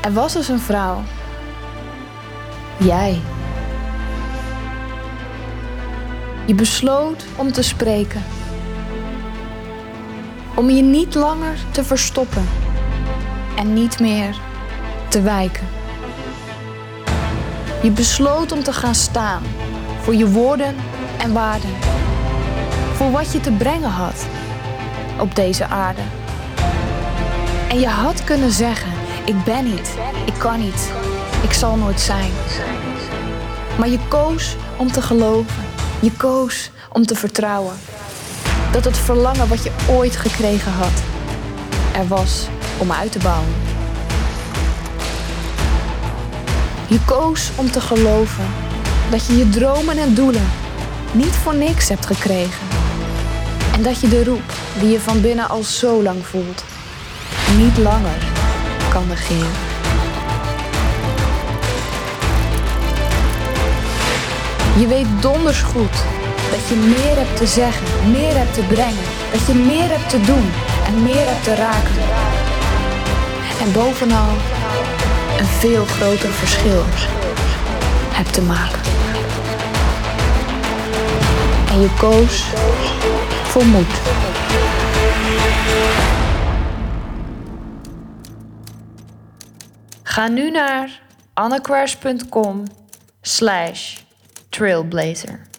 Er was dus een vrouw. Jij. Je besloot om te spreken. Om je niet langer te verstoppen en niet meer te wijken. Je besloot om te gaan staan voor je woorden en waarden. Voor wat je te brengen had op deze aarde. En je had kunnen zeggen: Ik ben niet, ik kan niet, ik zal nooit zijn. Maar je koos om te geloven. Je koos om te vertrouwen. Dat het verlangen wat je ooit gekregen had, er was om uit te bouwen. Je koos om te geloven dat je je dromen en doelen niet voor niks hebt gekregen. En dat je de roep die je van binnen al zo lang voelt, niet langer kan negeren. Je weet donders goed dat je meer hebt te zeggen, meer hebt te brengen, dat je meer hebt te doen en meer hebt te raken. En bovenal een veel groter verschil hebt te maken. En je koos voor moed. Ga nu naar annequers.com slash trailblazer.